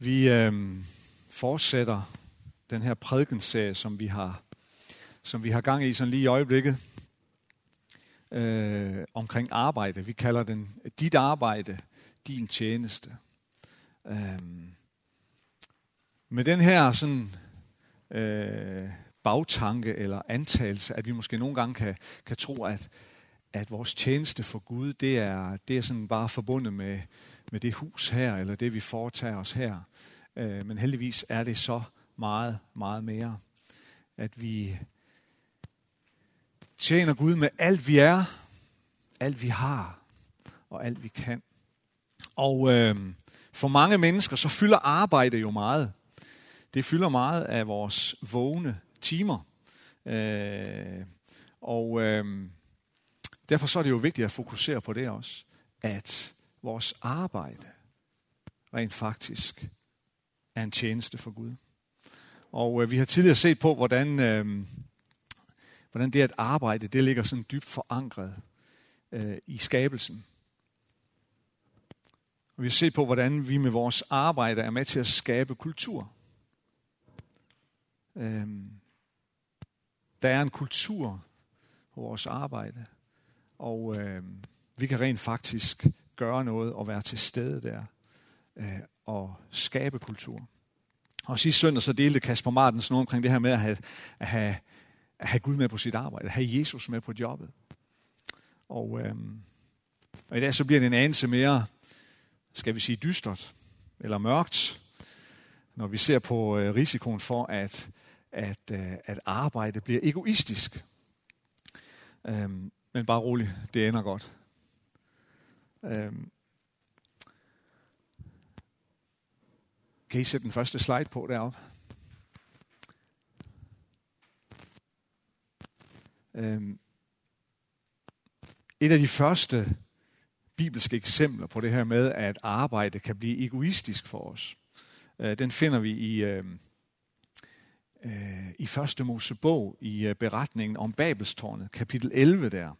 Vi øh, fortsætter den her prædikenserie, som vi har, som vi har gang i sådan lige i øjeblikket, øh, omkring arbejde. Vi kalder den dit arbejde, din tjeneste. Øh, med den her sådan øh, bagtanke eller antagelse, at vi måske nogle gange kan, kan tro, at, at vores tjeneste for Gud, det er, det er sådan bare forbundet med, med det hus her, eller det vi foretager os her. Øh, men heldigvis er det så meget, meget mere, at vi tjener Gud med alt vi er, alt vi har og alt vi kan. Og øh, for mange mennesker, så fylder arbejde jo meget. Det fylder meget af vores vågne timer. Øh, og øh, derfor så er det jo vigtigt at fokusere på det også, at vores arbejde rent faktisk er en tjeneste for Gud. Og øh, vi har tidligere set på, hvordan, øh, hvordan det at arbejde, det ligger sådan dybt forankret øh, i skabelsen. Og vi har set på, hvordan vi med vores arbejde er med til at skabe kultur. Øh, der er en kultur på vores arbejde, og øh, vi kan rent faktisk gøre noget og være til stede der øh, og skabe kultur. Og sidste søndag så delte Kasper Martens noget omkring det her med at have, at have, at have Gud med på sit arbejde, at have Jesus med på jobbet. Og, øh, og i dag så bliver det en anelse mere, skal vi sige, dystert eller mørkt, når vi ser på øh, risikoen for, at, at, øh, at arbejde bliver egoistisk. Øh, men bare rolig, det ender godt. Øhm. Kan I sætte den første slide på deroppe? Øhm. Et af de første bibelske eksempler på det her med, at arbejde kan blive egoistisk for os, øh, den finder vi i, øh, øh, i første Mosebog, i øh, beretningen om Babelstårnet, kapitel 11 der.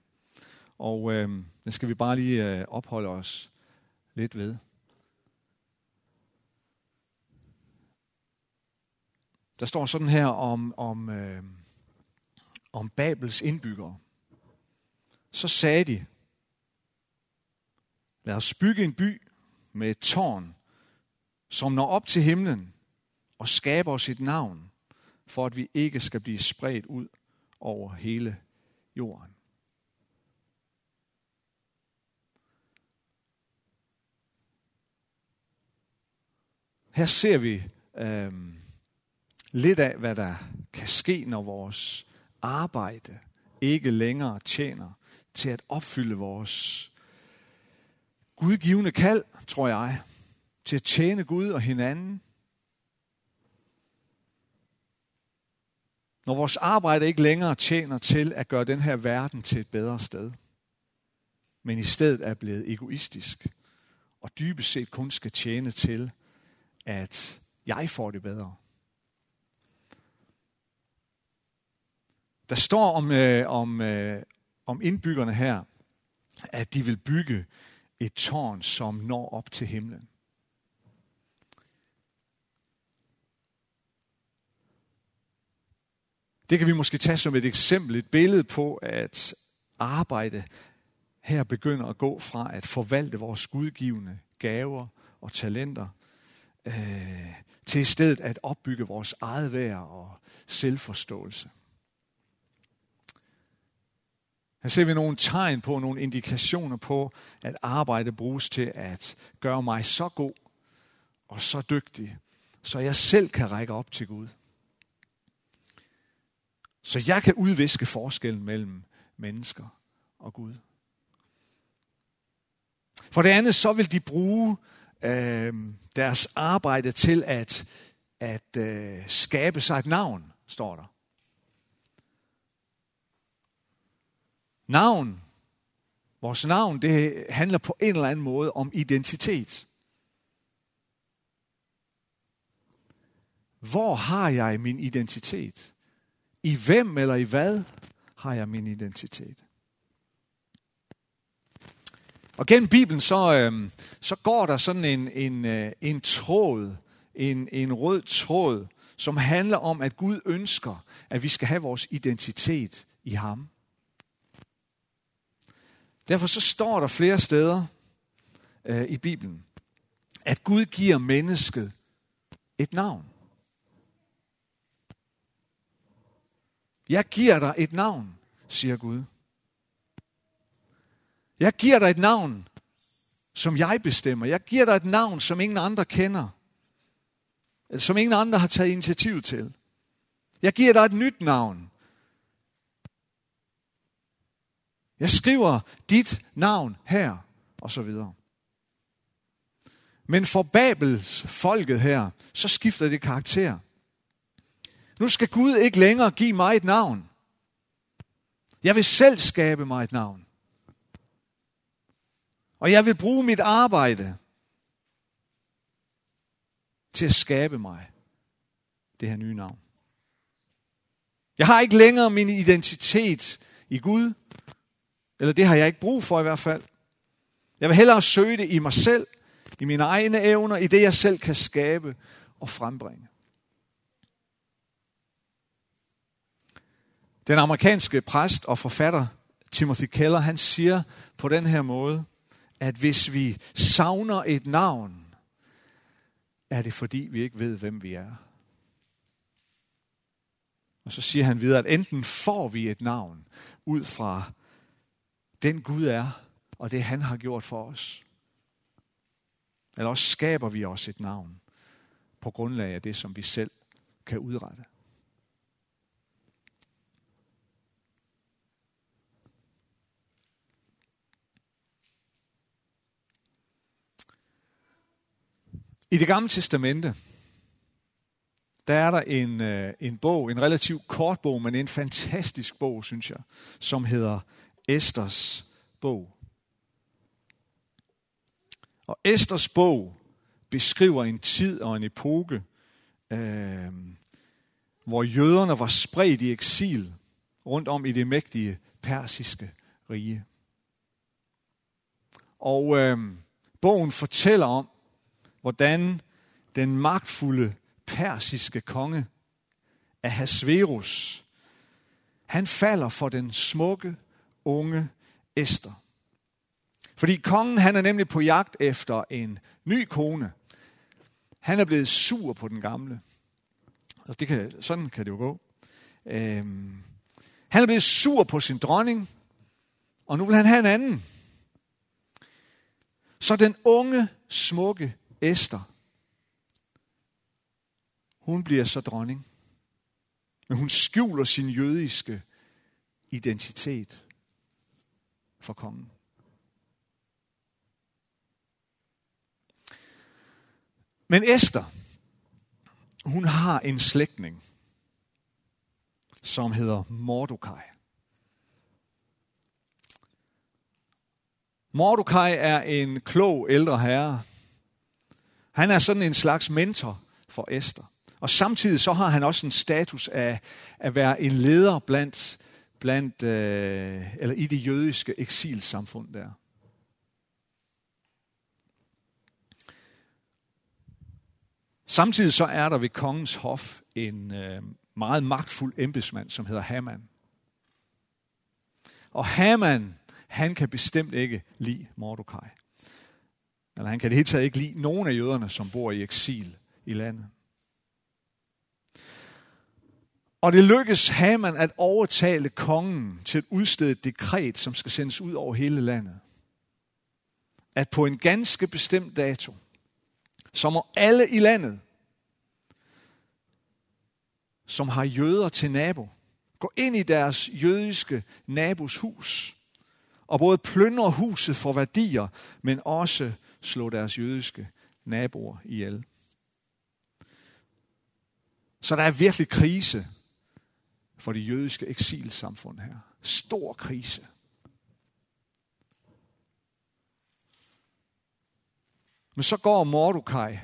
Og øh, den skal vi bare lige øh, opholde os lidt ved. Der står sådan her om, om, øh, om Babels indbyggere. Så sagde de, lad os bygge en by med et tårn, som når op til himlen og skaber os et navn, for at vi ikke skal blive spredt ud over hele jorden. Her ser vi øh, lidt af, hvad der kan ske, når vores arbejde ikke længere tjener til at opfylde vores gudgivende kald, tror jeg, til at tjene Gud og hinanden. Når vores arbejde ikke længere tjener til at gøre den her verden til et bedre sted, men i stedet er blevet egoistisk, og dybest set kun skal tjene til at jeg får det bedre. Der står om, øh, om, øh, om indbyggerne her, at de vil bygge et tårn, som når op til himlen. Det kan vi måske tage som et eksempel, et billede på, at arbejde her begynder at gå fra at forvalte vores gudgivende gaver og talenter øh, til i stedet at opbygge vores eget værd og selvforståelse. Her ser vi nogle tegn på, nogle indikationer på, at arbejde bruges til at gøre mig så god og så dygtig, så jeg selv kan række op til Gud. Så jeg kan udviske forskellen mellem mennesker og Gud. For det andet, så vil de bruge øh, deres arbejde til at, at øh, skabe sig et navn, står der. Navn, vores navn, det handler på en eller anden måde om identitet. Hvor har jeg min identitet? I hvem eller i hvad har jeg min identitet? Og gennem Bibelen, så, øh, så går der sådan en, en, øh, en tråd, en, en rød tråd, som handler om, at Gud ønsker, at vi skal have vores identitet i ham. Derfor så står der flere steder øh, i Bibelen, at Gud giver mennesket et navn. Jeg giver dig et navn, siger Gud. Jeg giver dig et navn, som jeg bestemmer. Jeg giver dig et navn, som ingen andre kender. Eller Som ingen andre har taget initiativ til. Jeg giver dig et nyt navn. Jeg skriver dit navn her, og så videre. Men for Babels folket her, så skifter det karakter. Nu skal Gud ikke længere give mig et navn. Jeg vil selv skabe mig et navn. Og jeg vil bruge mit arbejde til at skabe mig det her nye navn. Jeg har ikke længere min identitet i Gud, eller det har jeg ikke brug for i hvert fald. Jeg vil hellere søge det i mig selv, i mine egne evner, i det jeg selv kan skabe og frembringe. Den amerikanske præst og forfatter Timothy Keller, han siger på den her måde, at hvis vi savner et navn, er det fordi vi ikke ved, hvem vi er. Og så siger han videre, at enten får vi et navn ud fra den Gud er, og det han har gjort for os. Eller også skaber vi os et navn på grundlag af det, som vi selv kan udrette. I det gamle testamente, der er der en, øh, en bog, en relativt kort bog, men en fantastisk bog, synes jeg, som hedder Esters bog. Og Esters bog beskriver en tid og en epoke, øh, hvor jøderne var spredt i eksil rundt om i det mægtige persiske rige. Og øh, bogen fortæller om, hvordan den magtfulde persiske konge Ahasverus, han falder for den smukke, unge Esther. Fordi kongen han er nemlig på jagt efter en ny kone. Han er blevet sur på den gamle. Og det kan, sådan kan det jo gå. Øhm, han er blevet sur på sin dronning, og nu vil han have en anden. Så den unge, smukke Esther, hun bliver så dronning. Men hun skjuler sin jødiske identitet for kongen. Men Esther, hun har en slægtning, som hedder Mordecai. Mordecai er en klog ældre herre. Han er sådan en slags mentor for Esther. Og samtidig så har han også en status af at være en leder blandt, blandt øh, eller i det jødiske eksilsamfund der. Samtidig så er der ved kongens hof en øh, meget magtfuld embedsmand, som hedder Haman. Og Haman, han kan bestemt ikke lide Mordecai jøderne. han kan det hele taget ikke lide nogen af jøderne, som bor i eksil i landet. Og det lykkes Haman at overtale kongen til at udstede et dekret, som skal sendes ud over hele landet. At på en ganske bestemt dato, så må alle i landet, som har jøder til nabo, gå ind i deres jødiske nabos hus, og både plyndre huset for værdier, men også slå deres jødiske naboer ihjel. Så der er virkelig krise for det jødiske eksilsamfund her. Stor krise. Men så går Mordecai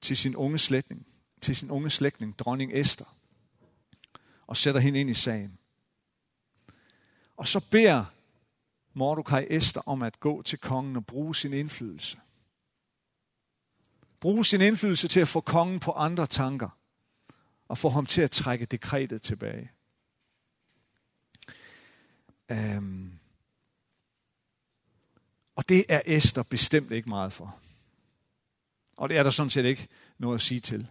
til sin unge slægtning, til sin unge slægtning, dronning Esther, og sætter hende ind i sagen. Og så beder Mordecai Esther om at gå til kongen og bruge sin indflydelse. bruge sin indflydelse til at få kongen på andre tanker, og få ham til at trække dekretet tilbage. Øhm. og det er Esther bestemt ikke meget for. Og det er der sådan set ikke noget at sige til.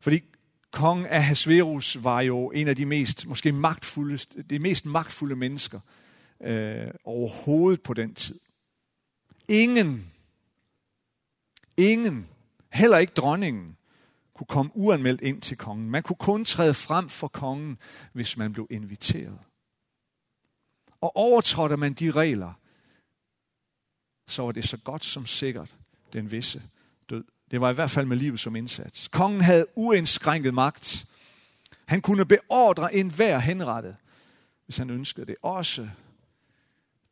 Fordi kongen af Hasverus var jo en af de mest, måske magtfulde, de mest magtfulde mennesker øh, overhovedet på den tid. Ingen, ingen, heller ikke dronningen, kunne komme uanmeldt ind til kongen. Man kunne kun træde frem for kongen, hvis man blev inviteret. Og overtrådte man de regler, så var det så godt som sikkert den visse død. Det var i hvert fald med livet som indsats. Kongen havde uindskrænket magt. Han kunne beordre enhver henrettet, hvis han ønskede det. Også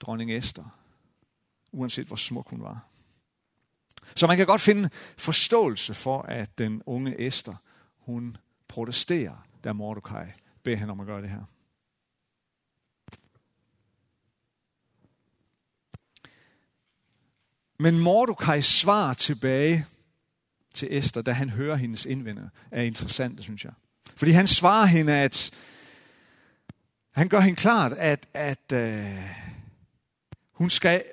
dronning Esther, uanset hvor smuk hun var. Så man kan godt finde forståelse for, at den unge Esther, hun protesterer, da Mordecai beder hende om at gøre det her. Men Mordecai svar tilbage til Esther, da han hører hendes indvendinger, er interessant, synes jeg. Fordi han svarer hende, at han gør hende klart, at, at øh, hun, skal,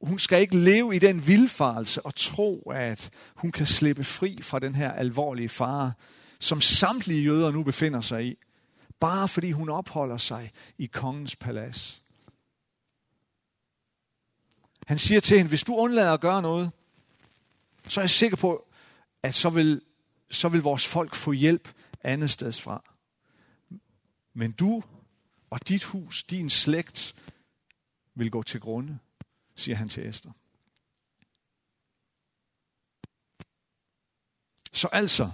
hun skal ikke leve i den vildfarelse og tro, at hun kan slippe fri fra den her alvorlige fare, som samtlige jøder nu befinder sig i, bare fordi hun opholder sig i kongens palads. Han siger til hende, hvis du undlader at gøre noget, så er jeg sikker på, at så vil, så vil vores folk få hjælp andet sted fra. Men du og dit hus, din slægt, vil gå til grunde, siger han til Esther. Så altså,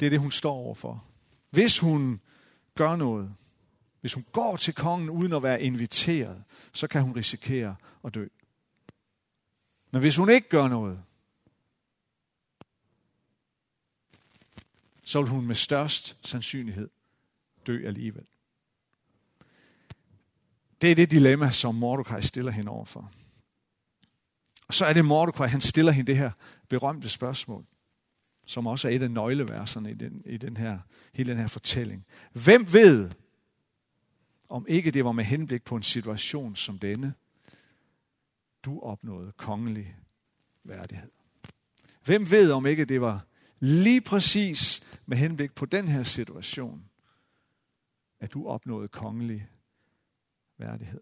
det er det, hun står overfor. Hvis hun gør noget, hvis hun går til kongen uden at være inviteret, så kan hun risikere at dø. Men hvis hun ikke gør noget, så vil hun med størst sandsynlighed dø alligevel. Det er det dilemma, som Mordecai stiller hende overfor. Og så er det Mordecai, han stiller hende det her berømte spørgsmål, som også er et af nøgleverserne i den, i den her, hele den her fortælling. Hvem ved, om ikke det var med henblik på en situation som denne, du opnåede kongelig værdighed. Hvem ved, om ikke det var lige præcis med henblik på den her situation, at du opnåede kongelig værdighed.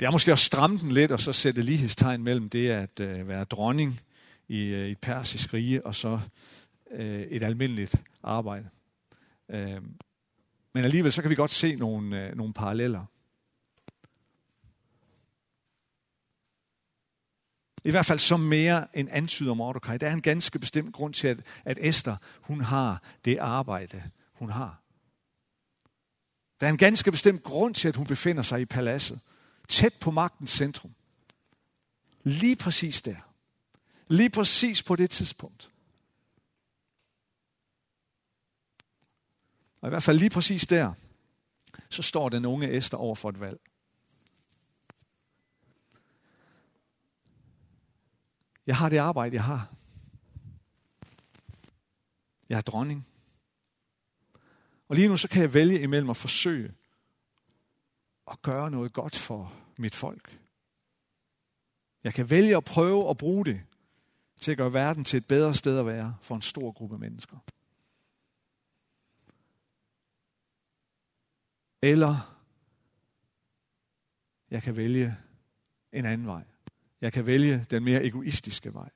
Det er måske at stramme den lidt, og så sætte lighedstegn mellem det at øh, være dronning i, øh, et persisk rige, og så øh, et almindeligt arbejde. Øh, men alligevel så kan vi godt se nogle, øh, nogle paralleller. I hvert fald så mere end antyder Mordecai. Der er en ganske bestemt grund til, at, at Esther hun har det arbejde, hun har. Der er en ganske bestemt grund til, at hun befinder sig i paladset. Tæt på magtens centrum. Lige præcis der. Lige præcis på det tidspunkt. Og i hvert fald lige præcis der, så står den unge Esther over for et valg. Jeg har det arbejde, jeg har. Jeg er dronning. Og lige nu så kan jeg vælge imellem at forsøge at gøre noget godt for mit folk. Jeg kan vælge at prøve at bruge det til at gøre verden til et bedre sted at være for en stor gruppe mennesker. Eller jeg kan vælge en anden vej. Jeg kan vælge den mere egoistiske vej.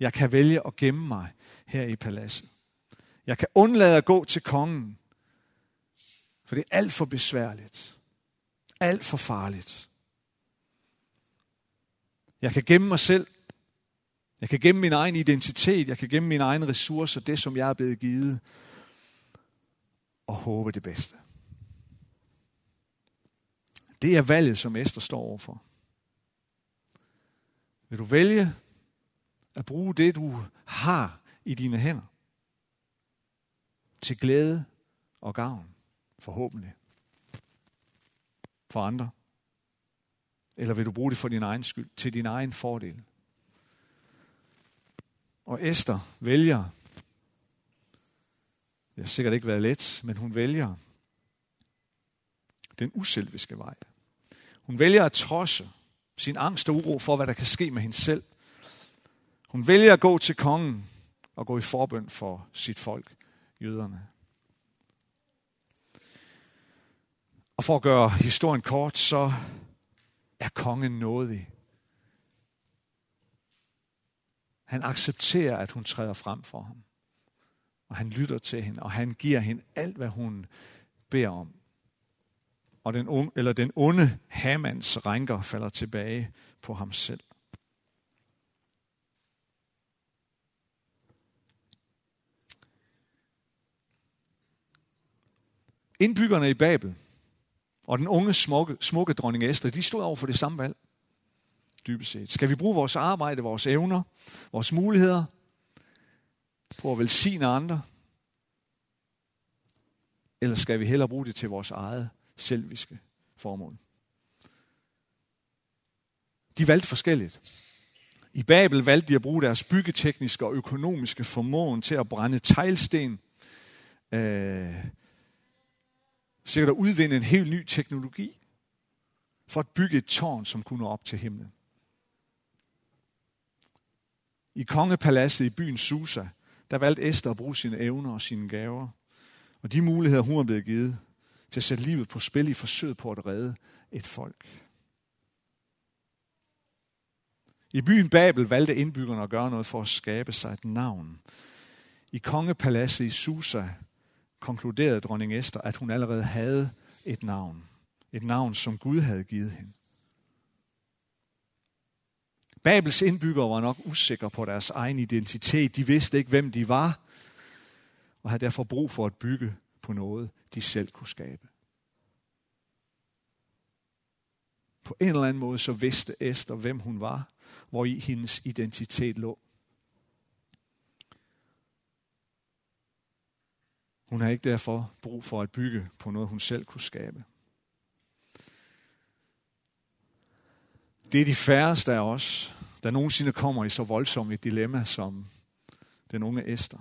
Jeg kan vælge at gemme mig her i paladset. Jeg kan undlade at gå til kongen, for det er alt for besværligt. Alt for farligt. Jeg kan gemme mig selv. Jeg kan gemme min egen identitet. Jeg kan gemme mine egne ressourcer, det som jeg er blevet givet. Og håbe det bedste. Det er valget, som Esther står overfor. Vil du vælge at bruge det, du har i dine hænder, til glæde og gavn, forhåbentlig, for andre? Eller vil du bruge det for din egen skyld, til din egen fordel? Og Esther vælger, det har sikkert ikke været let, men hun vælger den uselviske vej. Hun vælger at trodse sin angst og uro for, hvad der kan ske med hende selv. Hun vælger at gå til kongen og gå i forbøn for sit folk, jøderne. Og for at gøre historien kort, så er kongen nådig. Han accepterer, at hun træder frem for ham. Og han lytter til hende, og han giver hende alt, hvad hun beder om. Og den, unge, eller den onde Hamans rænker falder tilbage på ham selv. Indbyggerne i Babel og den unge, smukke, smukke dronning Esther, de stod over for det samme valg. Dybest set. Skal vi bruge vores arbejde, vores evner, vores muligheder på at velsigne andre? Eller skal vi hellere bruge det til vores eget selviske formål? De valgte forskelligt. I Babel valgte de at bruge deres byggetekniske og økonomiske formåen til at brænde teglsten, øh, sikkert at udvinde en helt ny teknologi for at bygge et tårn, som kunne op til himlen. I kongepaladset i byen Susa, der valgte Esther at bruge sine evner og sine gaver, og de muligheder, hun var blevet givet, til at sætte livet på spil i forsøget på at redde et folk. I byen Babel valgte indbyggerne at gøre noget for at skabe sig et navn. I kongepaladset i Susa konkluderede dronning Esther, at hun allerede havde et navn. Et navn, som Gud havde givet hende. Babels indbyggere var nok usikre på deres egen identitet. De vidste ikke, hvem de var, og havde derfor brug for at bygge på noget, de selv kunne skabe. På en eller anden måde så vidste Esther, hvem hun var, hvor i hendes identitet lå. Hun har ikke derfor brug for at bygge på noget, hun selv kunne skabe. Det er de færreste af os, der nogensinde kommer i så voldsomt et dilemma som den unge Esther.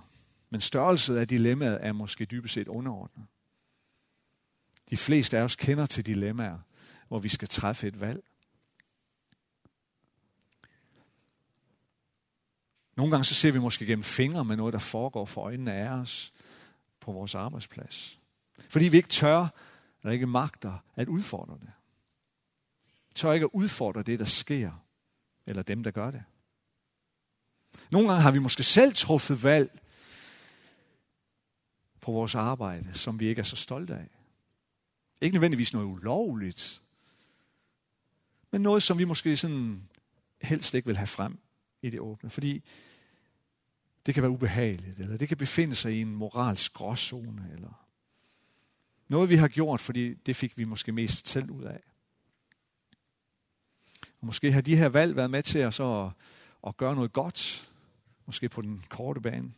Men størrelsen af dilemmaet er måske dybest set underordnet. De fleste af os kender til dilemmaer, hvor vi skal træffe et valg. Nogle gange så ser vi måske gennem fingre med noget, der foregår for øjnene af os på vores arbejdsplads. Fordi vi ikke tør, eller ikke magter at udfordre det. Vi tør ikke at udfordre det, der sker, eller dem, der gør det. Nogle gange har vi måske selv truffet valg på vores arbejde, som vi ikke er så stolte af. Ikke nødvendigvis noget ulovligt, men noget, som vi måske sådan helst ikke vil have frem i det åbne. Fordi det kan være ubehageligt, eller det kan befinde sig i en moralsk gråzone, eller noget vi har gjort, fordi det fik vi måske mest selv ud af. Og måske har de her valg været med til at, så at, at gøre noget godt, måske på den korte bane.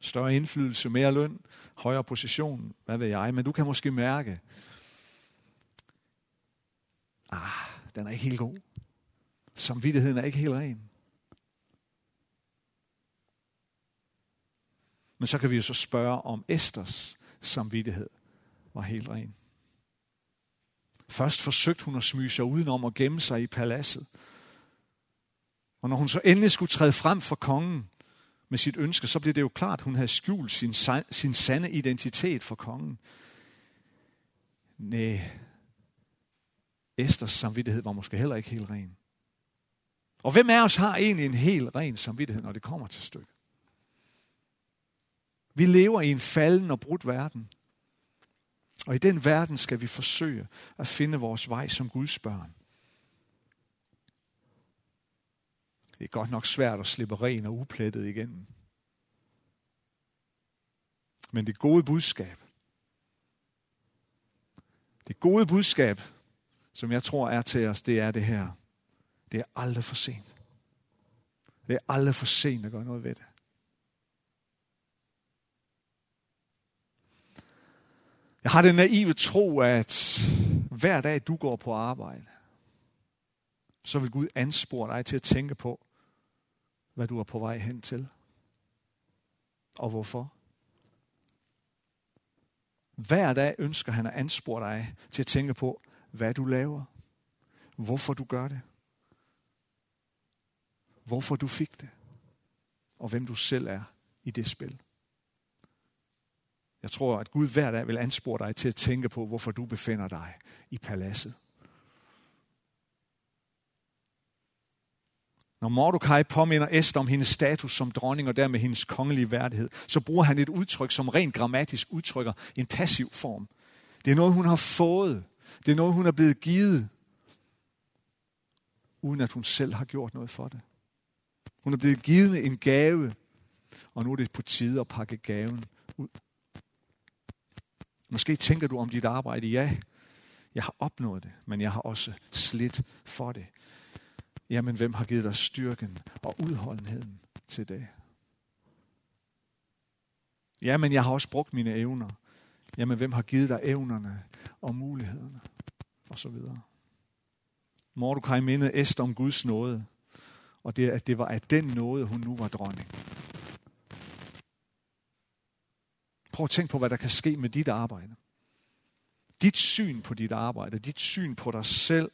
Større indflydelse, mere løn, højere position, hvad ved jeg. Men du kan måske mærke, ah, den er ikke helt god. Samvittigheden er ikke helt ren. Men så kan vi jo så spørge, om Esters samvittighed var helt ren. Først forsøgte hun at smyge sig udenom og gemme sig i paladset. Og når hun så endelig skulle træde frem for kongen med sit ønske, så blev det jo klart, at hun havde skjult sin, sin sande identitet for kongen. Nej, Esters samvittighed var måske heller ikke helt ren. Og hvem af os har egentlig en helt ren samvittighed, når det kommer til stykket? Vi lever i en falden og brudt verden. Og i den verden skal vi forsøge at finde vores vej som Guds børn. Det er godt nok svært at slippe ren og uplettet igennem. Men det gode budskab, det gode budskab, som jeg tror er til os, det er det her. Det er aldrig for sent. Det er aldrig for sent at gøre noget ved det. Jeg har den naive tro, at hver dag du går på arbejde, så vil Gud anspore dig til at tænke på, hvad du er på vej hen til. Og hvorfor? Hver dag ønsker han at anspore dig til at tænke på, hvad du laver. Hvorfor du gør det. Hvorfor du fik det. Og hvem du selv er i det spil. Jeg tror, at Gud hver dag vil anspore dig til at tænke på, hvorfor du befinder dig i paladset. Når Mordecai påminder Esther om hendes status som dronning og dermed hendes kongelige værdighed, så bruger han et udtryk, som rent grammatisk udtrykker en passiv form. Det er noget, hun har fået. Det er noget, hun er blevet givet, uden at hun selv har gjort noget for det. Hun er blevet givet en gave, og nu er det på tide at pakke gaven ud. Måske tænker du om dit arbejde, ja, jeg har opnået det, men jeg har også slidt for det. Jamen, hvem har givet dig styrken og udholdenheden til det? Jamen, jeg har også brugt mine evner. Jamen, hvem har givet dig evnerne og mulighederne? Og så videre. Mordecai mindede Esther om Guds nåde, og det, at det var af den nåde, hun nu var dronning. Prøv at tænke på, hvad der kan ske med dit arbejde. Dit syn på dit arbejde, dit syn på dig selv,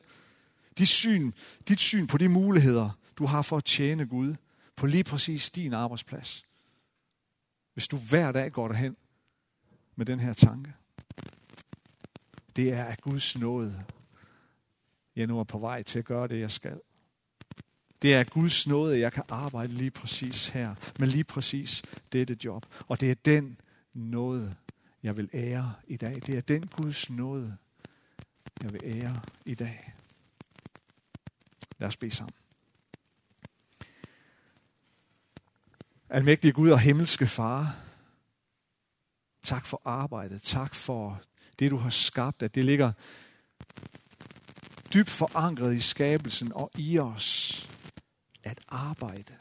dit syn, dit syn på de muligheder, du har for at tjene Gud på lige præcis din arbejdsplads. Hvis du hver dag går derhen med den her tanke. Det er af Guds nåde. Jeg nu er på vej til at gøre det, jeg skal. Det er Guds nåde, jeg kan arbejde lige præcis her, med lige præcis dette job. Og det er den nåde, jeg vil ære i dag. Det er den Guds nåde, jeg vil ære i dag. Lad os bede sammen. Almægtige Gud og himmelske Far, tak for arbejdet. Tak for det, du har skabt, at det ligger dybt forankret i skabelsen og i os at arbejde.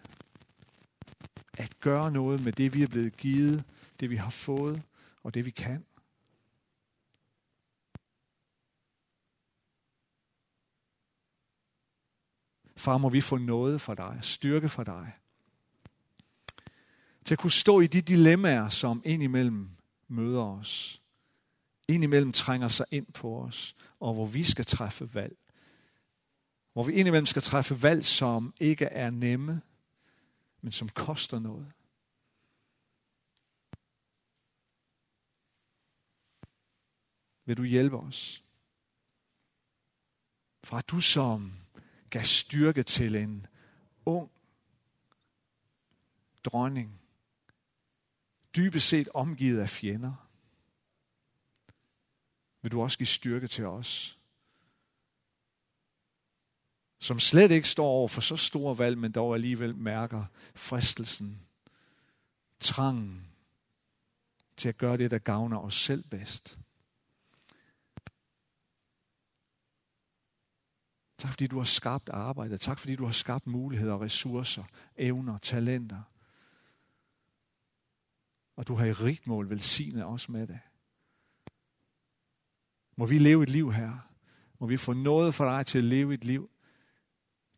At gøre noget med det, vi er blevet givet, det vi har fået og det vi kan. Far, må vi få noget fra dig, styrke fra dig. Til at kunne stå i de dilemmaer, som indimellem møder os. Indimellem trænger sig ind på os, og hvor vi skal træffe valg. Hvor vi indimellem skal træffe valg, som ikke er nemme, men som koster noget. Vil du hjælpe os? Fra du som gav styrke til en ung dronning, dybest set omgivet af fjender, vil du også give styrke til os, som slet ikke står over for så store valg, men dog alligevel mærker fristelsen, trangen til at gøre det, der gavner os selv bedst. Tak fordi du har skabt arbejde. Tak fordi du har skabt muligheder, ressourcer, evner, talenter. Og du har i rigt mål velsignet os med det. Må vi leve et liv her. Må vi få noget for dig til at leve et liv,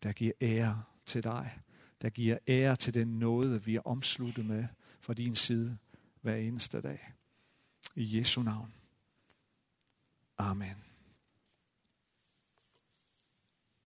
der giver ære til dig. Der giver ære til den nåde, vi er omsluttet med fra din side hver eneste dag. I Jesu navn. Amen.